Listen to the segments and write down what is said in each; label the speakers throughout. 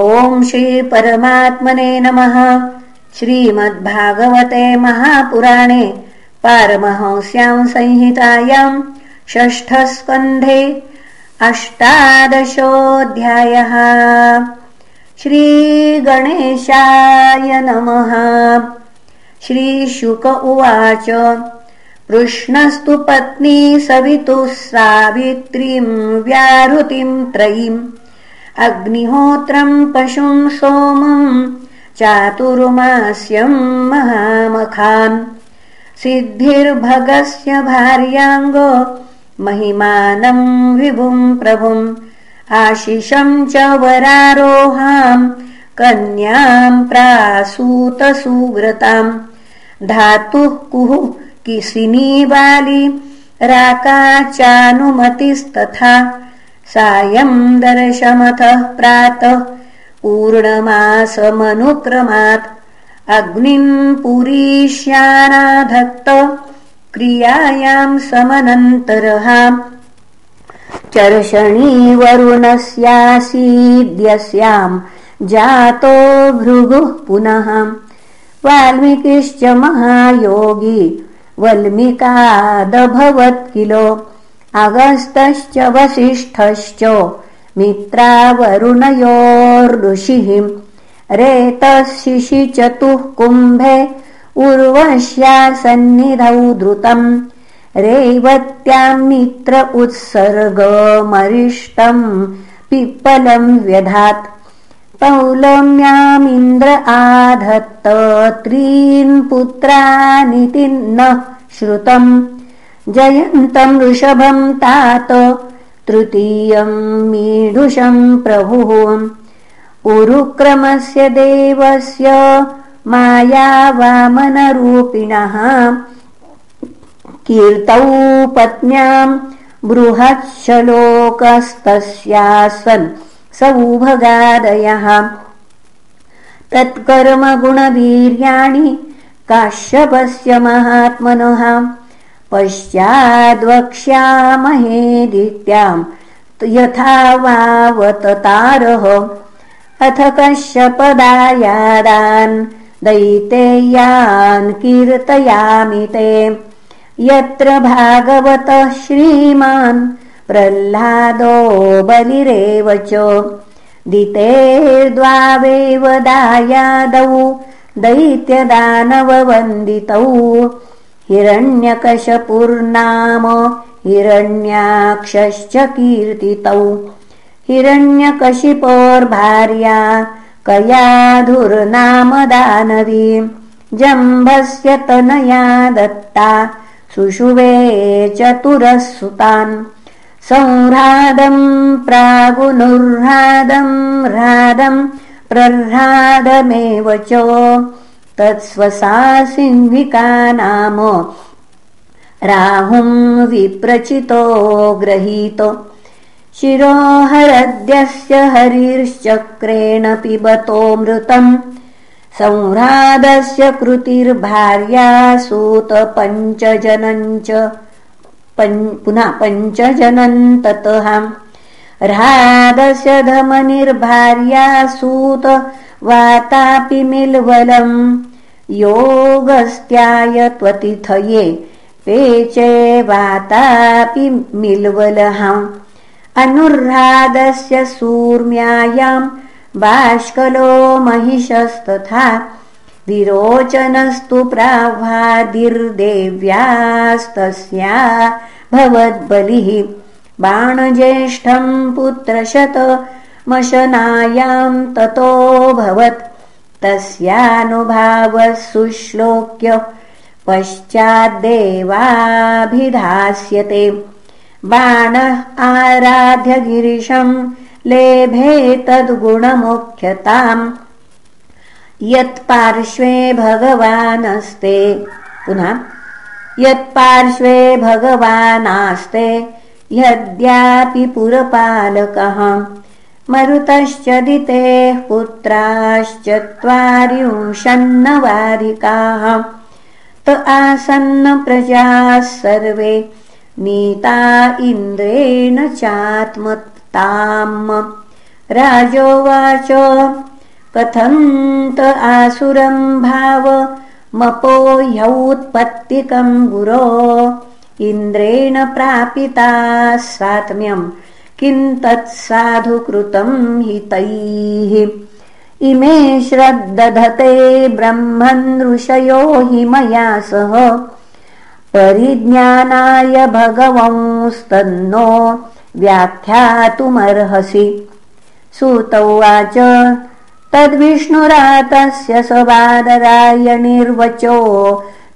Speaker 1: ॐ श्रीपरमात्मने नमः। श्रीमद्भागवते महापुराणे पारमहंस्यां संहितायां षष्ठस्कन्धे अष्टादशोऽध्यायः। श्रीगणेशाय नमः। श्रीशुक उवाच कृष्णस्तु पत्नी सवितुः सावित्रीम् व्याहृतिम् त्रयीम् अग्निहोत्रम् पशुम् सोमम् चातुर्मास्यम् महामखान् सिद्धिर्भगस्य भार्याङ्ग महिमानम् विभुम् प्रभुम्। आशिषम् च वरारोहाम् कन्याम् प्रासूतसुव्रताम्। धातुः कुः किसिनी बाली राका चानुमतिस्तथा सायम् दर्शमथः प्रातः पूर्णमासमनुक्रमात् अग्निम् पुरीष्यानाधत्त क्रियायाम् समनन्तरः चर्षणी वरुणस्यासीद्यस्याम् जातो भृगुः पुनः वाल्मीकिश्च महायोगी वल्मिकादभवत् किलो अगस्तश्च वसिष्ठश्च मित्रावरुणयोर्ऋषिः रेतशिशिचतुः कुम्भे उर्वश्या सन्निधौ द्रुतम् रेवत्याम् मित्र उत्सर्गमरिष्टम् पिप्पलम् व्यधात् पौलम्यामिन्द्र आधत्त त्रीन् पुत्रानिति न श्रुतम् जयन्तम् ऋषभम् तात तृतीयम् मीढुषम् प्रभुः। उरुक्रमस्य देवस्य मायावामनरूपिणः कीर्तौ पत्न्याम् बृहच्छलोकस्तस्यासन् सौभगादयः। तत्कर्मगुणवीर्याणि काश्यपस्य महात्मनः पश्चाद्वक्ष्यामहे दित्याम् यथा वावततारः अथ कश्यपदायादान् दैतेयान् कीर्तयामि ते। यत्र भागवतः श्रीमान् प्रह्लादो बलिरेव च। दितेर्द्वावेव दायादौ दैत्यदानववन्दितौ हिरण्यकशपुर्नाम हिरण्याक्षश्च कीर्तितौ। हिरण्यकशिपोर्भार्या कयाधुर्नाम दानवी जम्भस्य तनया दत्ता सुषुवे चतुरः संह्रादम् प्रागुनुह्रादम् ह्रादम् प्रह्रादमेव च तत्स्वसा सिंहिका नाम। राहुम् विप्रचितो गृहीतो शिरोहरद्यस्य हरिश्चक्रेण पिबतोऽमृतम् संह्रादस्य कृतिर्भार्या सूतपञ्चजनम् च पुनः पञ्चजनम् ततः। ह्रादस्य धमनिर्भार्या सूत वातापि मिल्वलम् योगस्त्याय त्वतिथये पेचे वातापि मिल्वलः अनुह्रादस्य सूर्म्यायाम् बाष्कलो महिषस्तथा विरोचनस्तु प्राह्वादिर्देव्यास्तस्या भवद्बलिः। बाणज्येष्ठम् पुत्रशत मशनायाम् ततोऽभवत् तस्यानुभावः सुश्लोक्य पश्चाद्देवाभिधास्यते। बाणः आराध्य गिरिशम् लेभे तद्गुणमुख्यताम्। यत्पार्श्वे भगवानस्ते। पुनः यत्पार्श्वे भगवानास्ते। यद्यापि पुरपालकः मरुतश्च दितेः पुत्राश्चत्वारिंशन्नवारिकाः त आसन्न प्रजाः सर्वे नीता इन्द्रेण चात्मताम् राजोवाच कथन्त आसुरम् भाव मपो ह्यौत्पत्तिकम् गुरो। इन्द्रेण प्रापिता सात्म्यम् किम् तत्साधु कृतम् हि तैः इमे श्रद्दधते ब्रह्मन् ऋषयो हि मया सह। परिज्ञानाय भगवंस्तन्नो व्याख्यातुमर्हसि। सुत उवाच तद्विष्णुरातस्य सवादरायणिर्वचो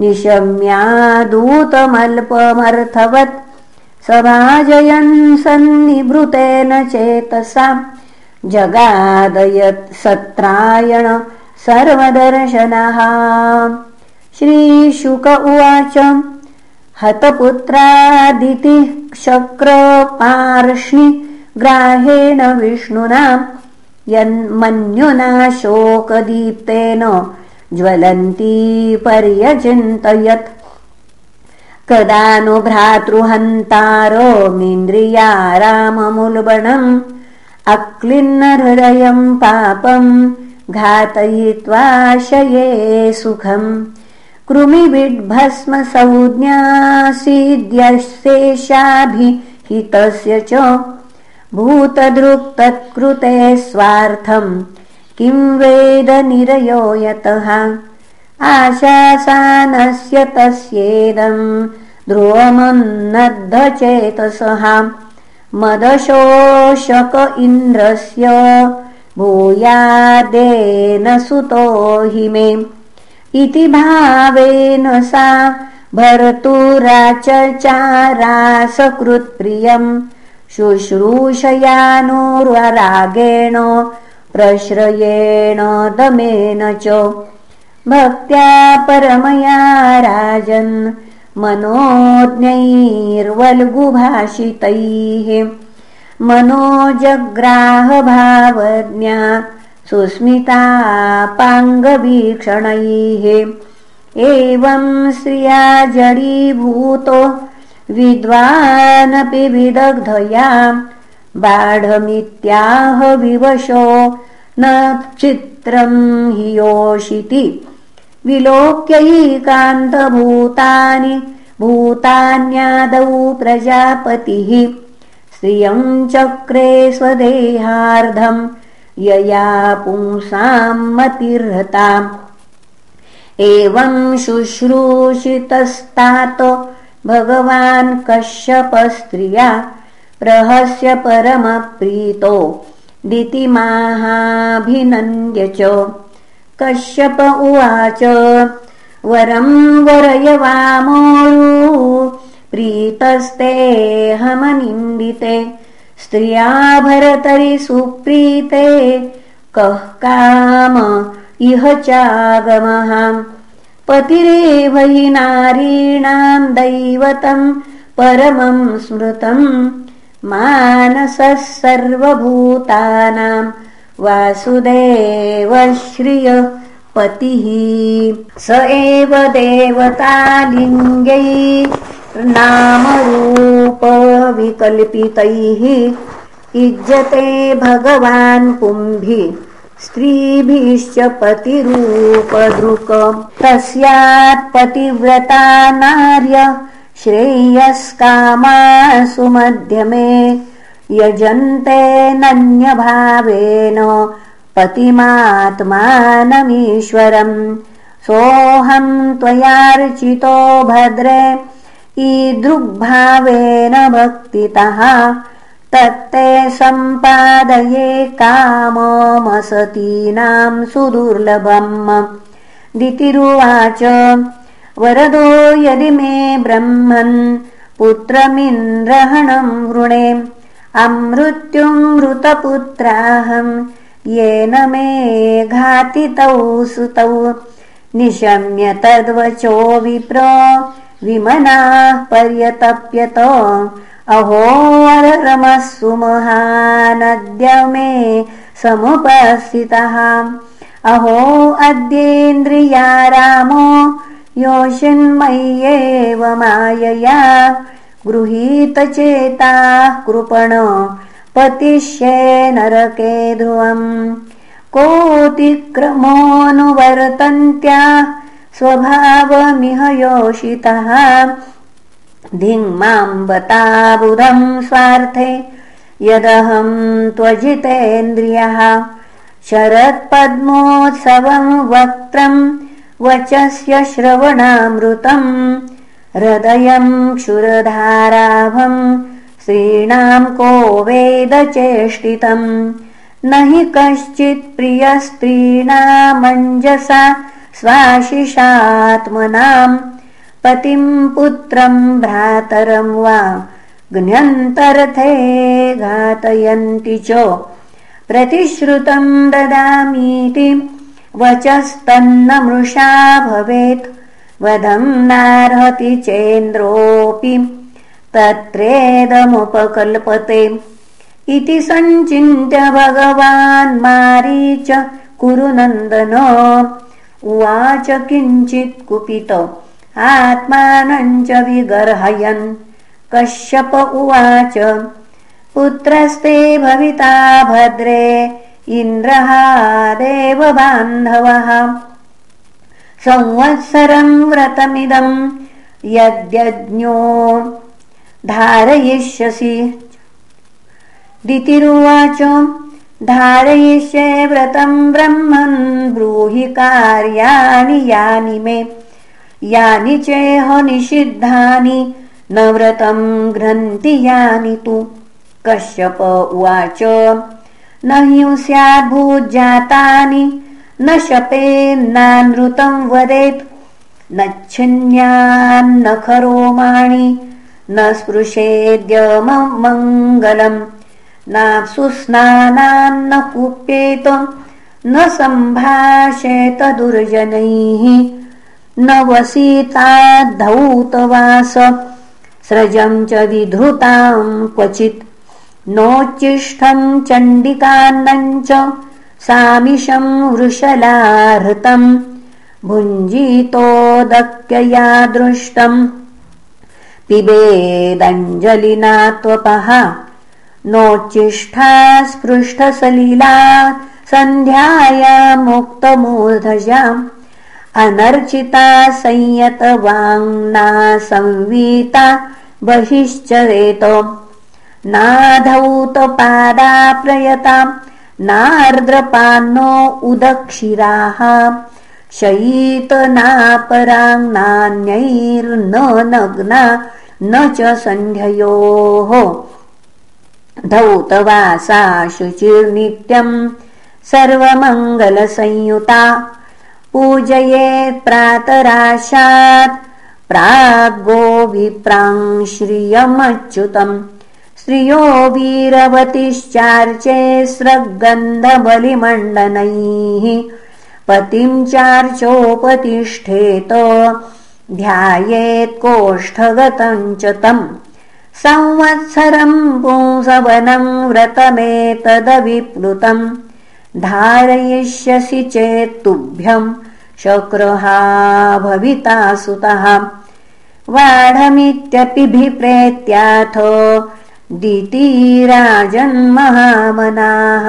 Speaker 1: निशम्यादूतमल्पमर्थवत् सभाजयन् सन्निभृतेन चेतसा। जगादयत् सत्रायण सर्वदर्शनः। श्रीशुक उवाच हतपुत्रादितिः शक्रपार्ष्णि ग्राहेण विष्णुना यन्मन्युना शोकदीप्तेन ज्वलन्ती पर्यचिन्तयत् कदा नु भ्रातृहन्तारोमिन्द्रिया राममुल्बणम् अक्लिन्नहृदयम् पापम् घातयित्वा शये सुखम् कृमिबिड्भस्मसंज्ञासीद्यशेषाभिहितस्य च भूतदृक्तत्कृते स्वार्थम् किम् वेद निरयो यतः आशासानस्य तस्येदम् ध्रुवमन्नद्धचेतसः मदशोषक इन्द्रस्य भूयादेन सुतो हि मे इति भावेन सा भर्तुराचचारासकृत्प्रियम् शुश्रूषयानुरागेण प्रश्रयेण दमेन च। भक्त्या परमया राजन् मनोज्ञैर्वल्गुभाषितैः। मनोजग्राहभावज्ञा सुस्मितापाङ्गवीक्षणैः। एवम् श्रिया जडीभूतो विद्वानपि विदग्धया बाढमित्याह विवशो न चित्रम् हि योषिति विलोक्यैकान्तभूतानि भूतान्यादौ प्रजापतिः। श्रियम् चक्रे स्वदेहार्धम् यया पुंसाम् मतिर्हताम् एवम् शुश्रूषितस्तात भगवान् कश्यपस्त्रिया प्रहस्य परमप्रीतो दितिमाहाभिनन्द्य च कश्यप उवाच वरम् वरय वामोरु प्रीतस्तेऽहमनिन्दिते स्त्रिया भरतरि सुप्रीते कः काम इह चागमः। पतिरेव हि नारीणाम् दैवतम् परमम् स्मृतम् मानसः सर्वभूतानाम् वासुदेव श्रिय पतिः। स एव देवतालिङ्गै नामरूपविकल्पितैः इज्जते भगवान् पुम्भि स्त्रीभिश्च पतिरूपदृक तस्यात् पतिव्रता नार्य श्रेयस्कामासु मध्यमे यजन्ते नन्यभावेन पतिमात्मानमीश्वरम्। सोऽहम् त्वयार्चितो भद्रे ईदृग्भावेन भक्तितः। तत्ते सम्पादये काममसतीनाम् सुदुर्लभम्। दितिरुवाच वरदो यदि मे ब्रह्मन् पुत्रमिन्द्रहणम् वृणे अमृत्युमृतपुत्राहम् येन मे घातितौ सुतौ। निशम्य तद्वचो विप्र। विमनाः पर्यतप्यत। अहोरमः सुमहानद्य मे समुपस्थितः। अहो अद्येन्द्रिया रामो योषिन्मय्येव मायया। गृहीतचेताः कृपण पतिष्ये नरके ध्रुवम् कोऽतिक्रमोऽनुवर्तन्त्या स्वभावमिह योषितः। धिङ्माम्बता बुधम् स्वार्थे यदहम् त्वजितेन्द्रियः। शरत्पद्मोत्सवम् वक्त्रम् वचस्य श्रवणामृतम्। हृदयम् क्षुरधाराभम् स्त्रीणाम् को वेदचेष्टितम्। न हि कश्चित् प्रियस्त्रीणामञ्जसा स्वाशिषात्मनाम्। पतिम् पुत्रम् भ्रातरम् वा ज्ञन्तर्थे घातयन्ति च। प्रतिश्रुतम् ददामीति वचस्तन्न मृषा भवेत्। वधम् नार्हति चेन्द्रोऽपि तत्रेदमुपकल्पते इति सञ्चिन्त्य भगवान् मारीच कुरुनन्दन। उवाच किञ्चित् कुपित। आत्मानम् च विगर्हयन्। कश्यप उवाच पुत्रस्ते भविता भद्रे इन्द्रः देवबान्धवः संवत्सरम् व्रतमिदम् यद्यज्ञो धारयिष्यसि। दितिरुवाच धारयिष्ये व्रतम् ब्रह्मन् ब्रूहि कार्याणि यानि मे। यानि चेह निषिद्धानि न व्रतम् घ्नन्ति यानि तु। कश्यप उवाच न हि स्याद्भूज्जातानि न शपेन्नानृतम् वदेत्। न छिन्न्यान्न खरोमाणि न स्पृशेद्यमङ्गलम् नाप्सु स्नानान्न कुप्येत न सम्भाषेत दुर्जनैः। न वसीताद्धौतवास स्रजम् च विधृताम् क्वचित्। नोच्चिष्ठम् चण्डिकान्नम् च सामिषम् वृषलाहृतम्। भुञ्जीतोदक्यया दृष्टम् पिबेदञ्जलिना त्वपः नोच्चिष्ठा स्पृष्टसलिला सन्ध्यायामुक्तमूर्धजाम् अनर्चिता संयतवाङ्ना संवीता बहिश्चरेत नाधौतपादा प्रयताम् नार्द्रपान्नो उदक्षिराः शयीतनापराङ्नान्यैर्न नग्ना न च सन्ध्ययोः। धौतवासा शुचिर्नित्यम् सर्वमङ्गलसंयुता पूजयेत् प्रातराशात् प्राग्गो विप्राङ्श्रियमच्युतम् श्रियो वीरवतिश्चार्चे स्रग्गन्धबलिमण्डनैः पतिम् चार्चोपतिष्ठेत ध्यायेत्कोष्ठगतम् च तम् संवत्सरम् पुंसवनम् व्रतमेतदविप्लुतम् धारयिष्यसि चेत्तुभ्यम् शक्रहा भविता सुतः वाढमित्यपिभिप्रेत्याथ दितिराजन्महामनाः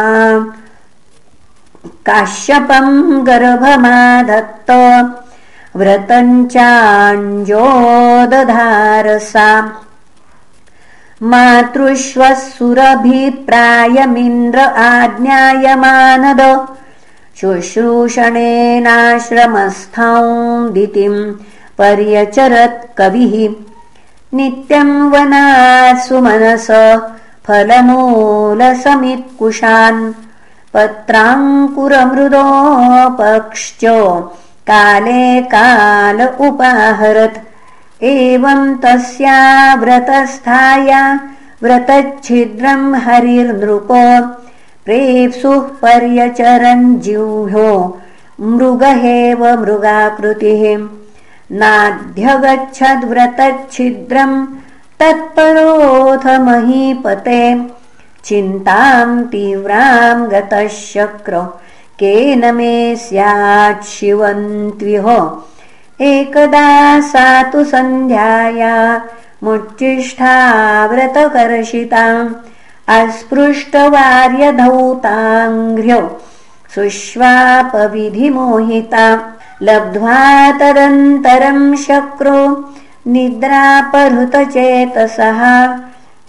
Speaker 1: काश्यपम् गर्भमाधत्त व्रतञ्चाञ्जोदधारसा मातृश्वसुरभिप्रायमिन्द्र आज्ञायमानद दितिम् पर्यचरत् कविः। नित्यम् वनात्सुमनस फलमूलसमित्कुशान् पत्राङ्कुरमृदोपक्श्च काले काल उपाहरत्। एवम् तस्या व्रतस्थाया व्रतच्छिद्रम् हरिर्नृप प्रेप्सुः पर्यचरन् जिह्यो मृगहेव मृगाकृतिः। नाध्यगच्छद्व्रतच्छिद्रम् तत्परोऽथ महीपते चिन्ताम् तीव्राम् गतः शक्र केन मे स्यात् शिवन्त्विह। एकदा सा तु सन्ध्याया मुच्चिष्ठा व्रतकर्षिता अस्पृष्टवार्यधौताङ्घ्र्यौ सुष्वापविधिमोहिता। लब्ध्वा तदन्तरं शक्रो निद्रापहृतचेतसः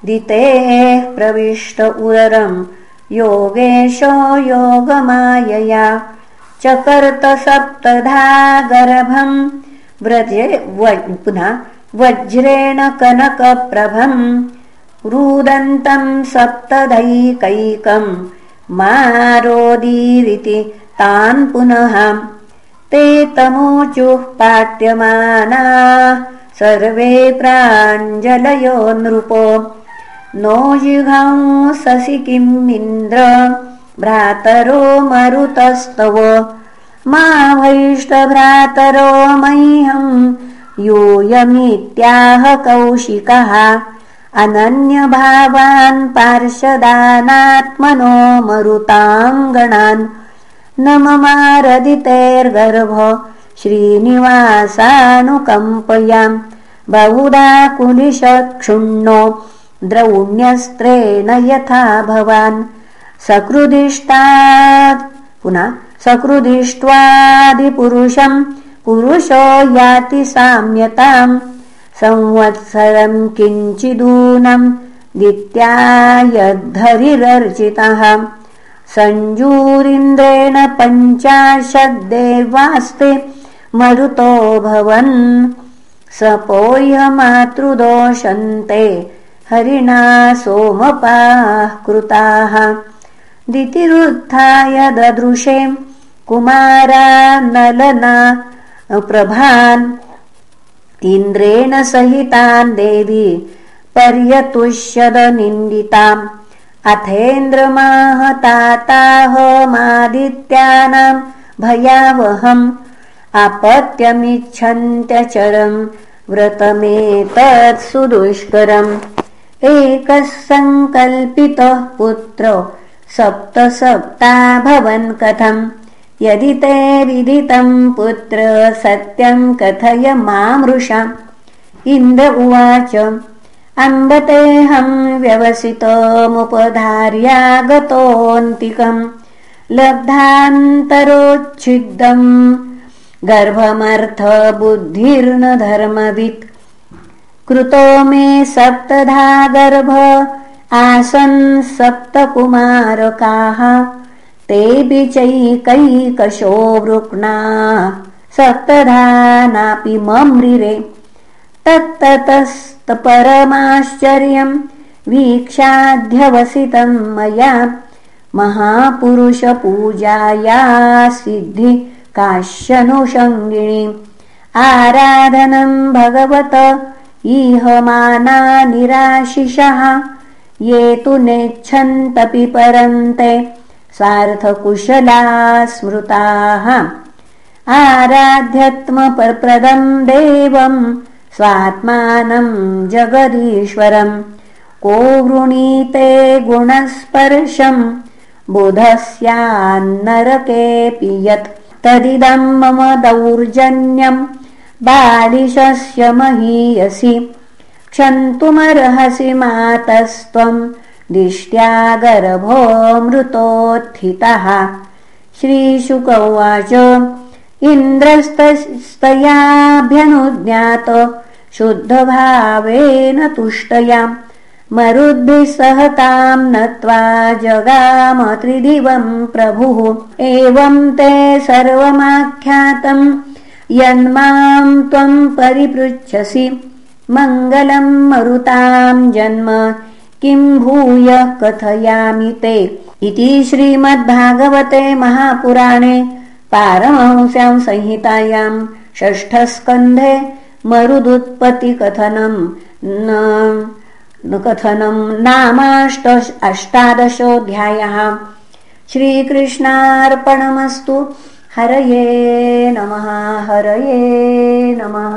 Speaker 1: दितेः प्रविष्ट उररं। योगेशो योगमायया। चकर्त सप्तधा गर्भं। व्रजे पुनः वज्रेण कनकप्रभम् रुदन्तं सप्तधैकैकं मारोदीरिति तान् पुनः। ते तमोचुः पाट्यमाना। सर्वे प्राञ्जलयो नृपो नो जिघंससि किमिन्द्र भ्रातरो मरुतस्तव। मा भैष्टभ्रातरो मह्यम् यूयमित्याह कौशिकः। अनन्यभावान् पार्षदानात्मनो मरुताङ्गणान्। न ममारदितेर्गर्भ श्रीनिवासानुकम्पयाम्। बहुधा कुलिशक्षुण्णो द्रौण्यस्त्रेण यथा भवान्। सकृदिष्टात् पुनः सकृदिष्ट्वादिपुरुषम्। पुरुषो याति साम्यताम्। संवत्सरम् किञ्चिदूनम् दित्यायद्धरिरर्चितः सञ्जूरिन्द्रेण पञ्चाशद्देवास्ते मरुतो भवन्। सपोह्यमातृदोषन्ते हरिणा सोमपाः कृताः। दितिरुत्थाय ददृशे कुमारा नलना प्रभान्। इन्द्रेण सहितान् देवी पर्यतुष्यदनिन्दिताम्। अथेन्द्रमाहताताहमादित्यानाम् भयावहम्। आपत्यमिच्छन्त्यचरम् व्रतमेतत् सुदुष्करम् एकः सङ्कल्पितः पुत्र सप्त सप्ता भवन् कथम्। यदि ते विदितम् पुत्र सत्यम् कथय मामृषा। इन्द्र उवाच अम्बतेऽहम् व्यवसितमुपधार्यागतोऽन्तिकम्। लब्धान्तरोच्छिद्दम् गर्भमर्थबुद्धिर्न धर्मवित् कृतो मे सप्तधा गर्भ आसन् सप्तकुमारकाः तेऽपि चैकैकशो वृक्णा सप्तधा नापि मम्रिरे तत्ततस्तपरमाश्चर्यम् वीक्षाध्यवसितम् मया महापुरुषपूजाया सिद्धि काश्यनुषङ्गिणी। आराधनम् भगवत इहमाना निराशिषः ये तु नेच्छन्तपि परन्ते स्वार्थकुशला स्मृताः। आराध्यत्मप्रदम् देवम् स्वात्मानम् जगदीश्वरम् को वृणीते गुणस्पर्शम् बुधस्यान्नरकेऽपि यत् तदिदम् मम दौर्जन्यम् बालिशस्य महीयसि। क्षन्तुमर्हसि मातस्त्वम् दिष्ट्या गर्भोऽमृतोत्थितः श्रीशुक उवाच इन्द्रस्तस्तयाभ्यनुज्ञात शुद्धभावेन तुष्टयाम् मरुद्भिः सहताम् नत्वा जगाम त्रिदिवम् प्रभुः। एवम् ते सर्वमाख्यातम् यन्माम् त्वम् परिपृच्छसि। मङ्गलम् मरुताम् जन्म। किम् भूय कथयामि ते? इति श्रीमद्भागवते महापुराणे पारमहंस्याम् संहितायाम् षष्ठस्कन्धे मरुदुत्पत्तिकथनम् कथनम् नामाष्ट अष्टादशोऽध्यायः। श्रीकृष्णार्पणमस्तु हरये नमः हरये नमः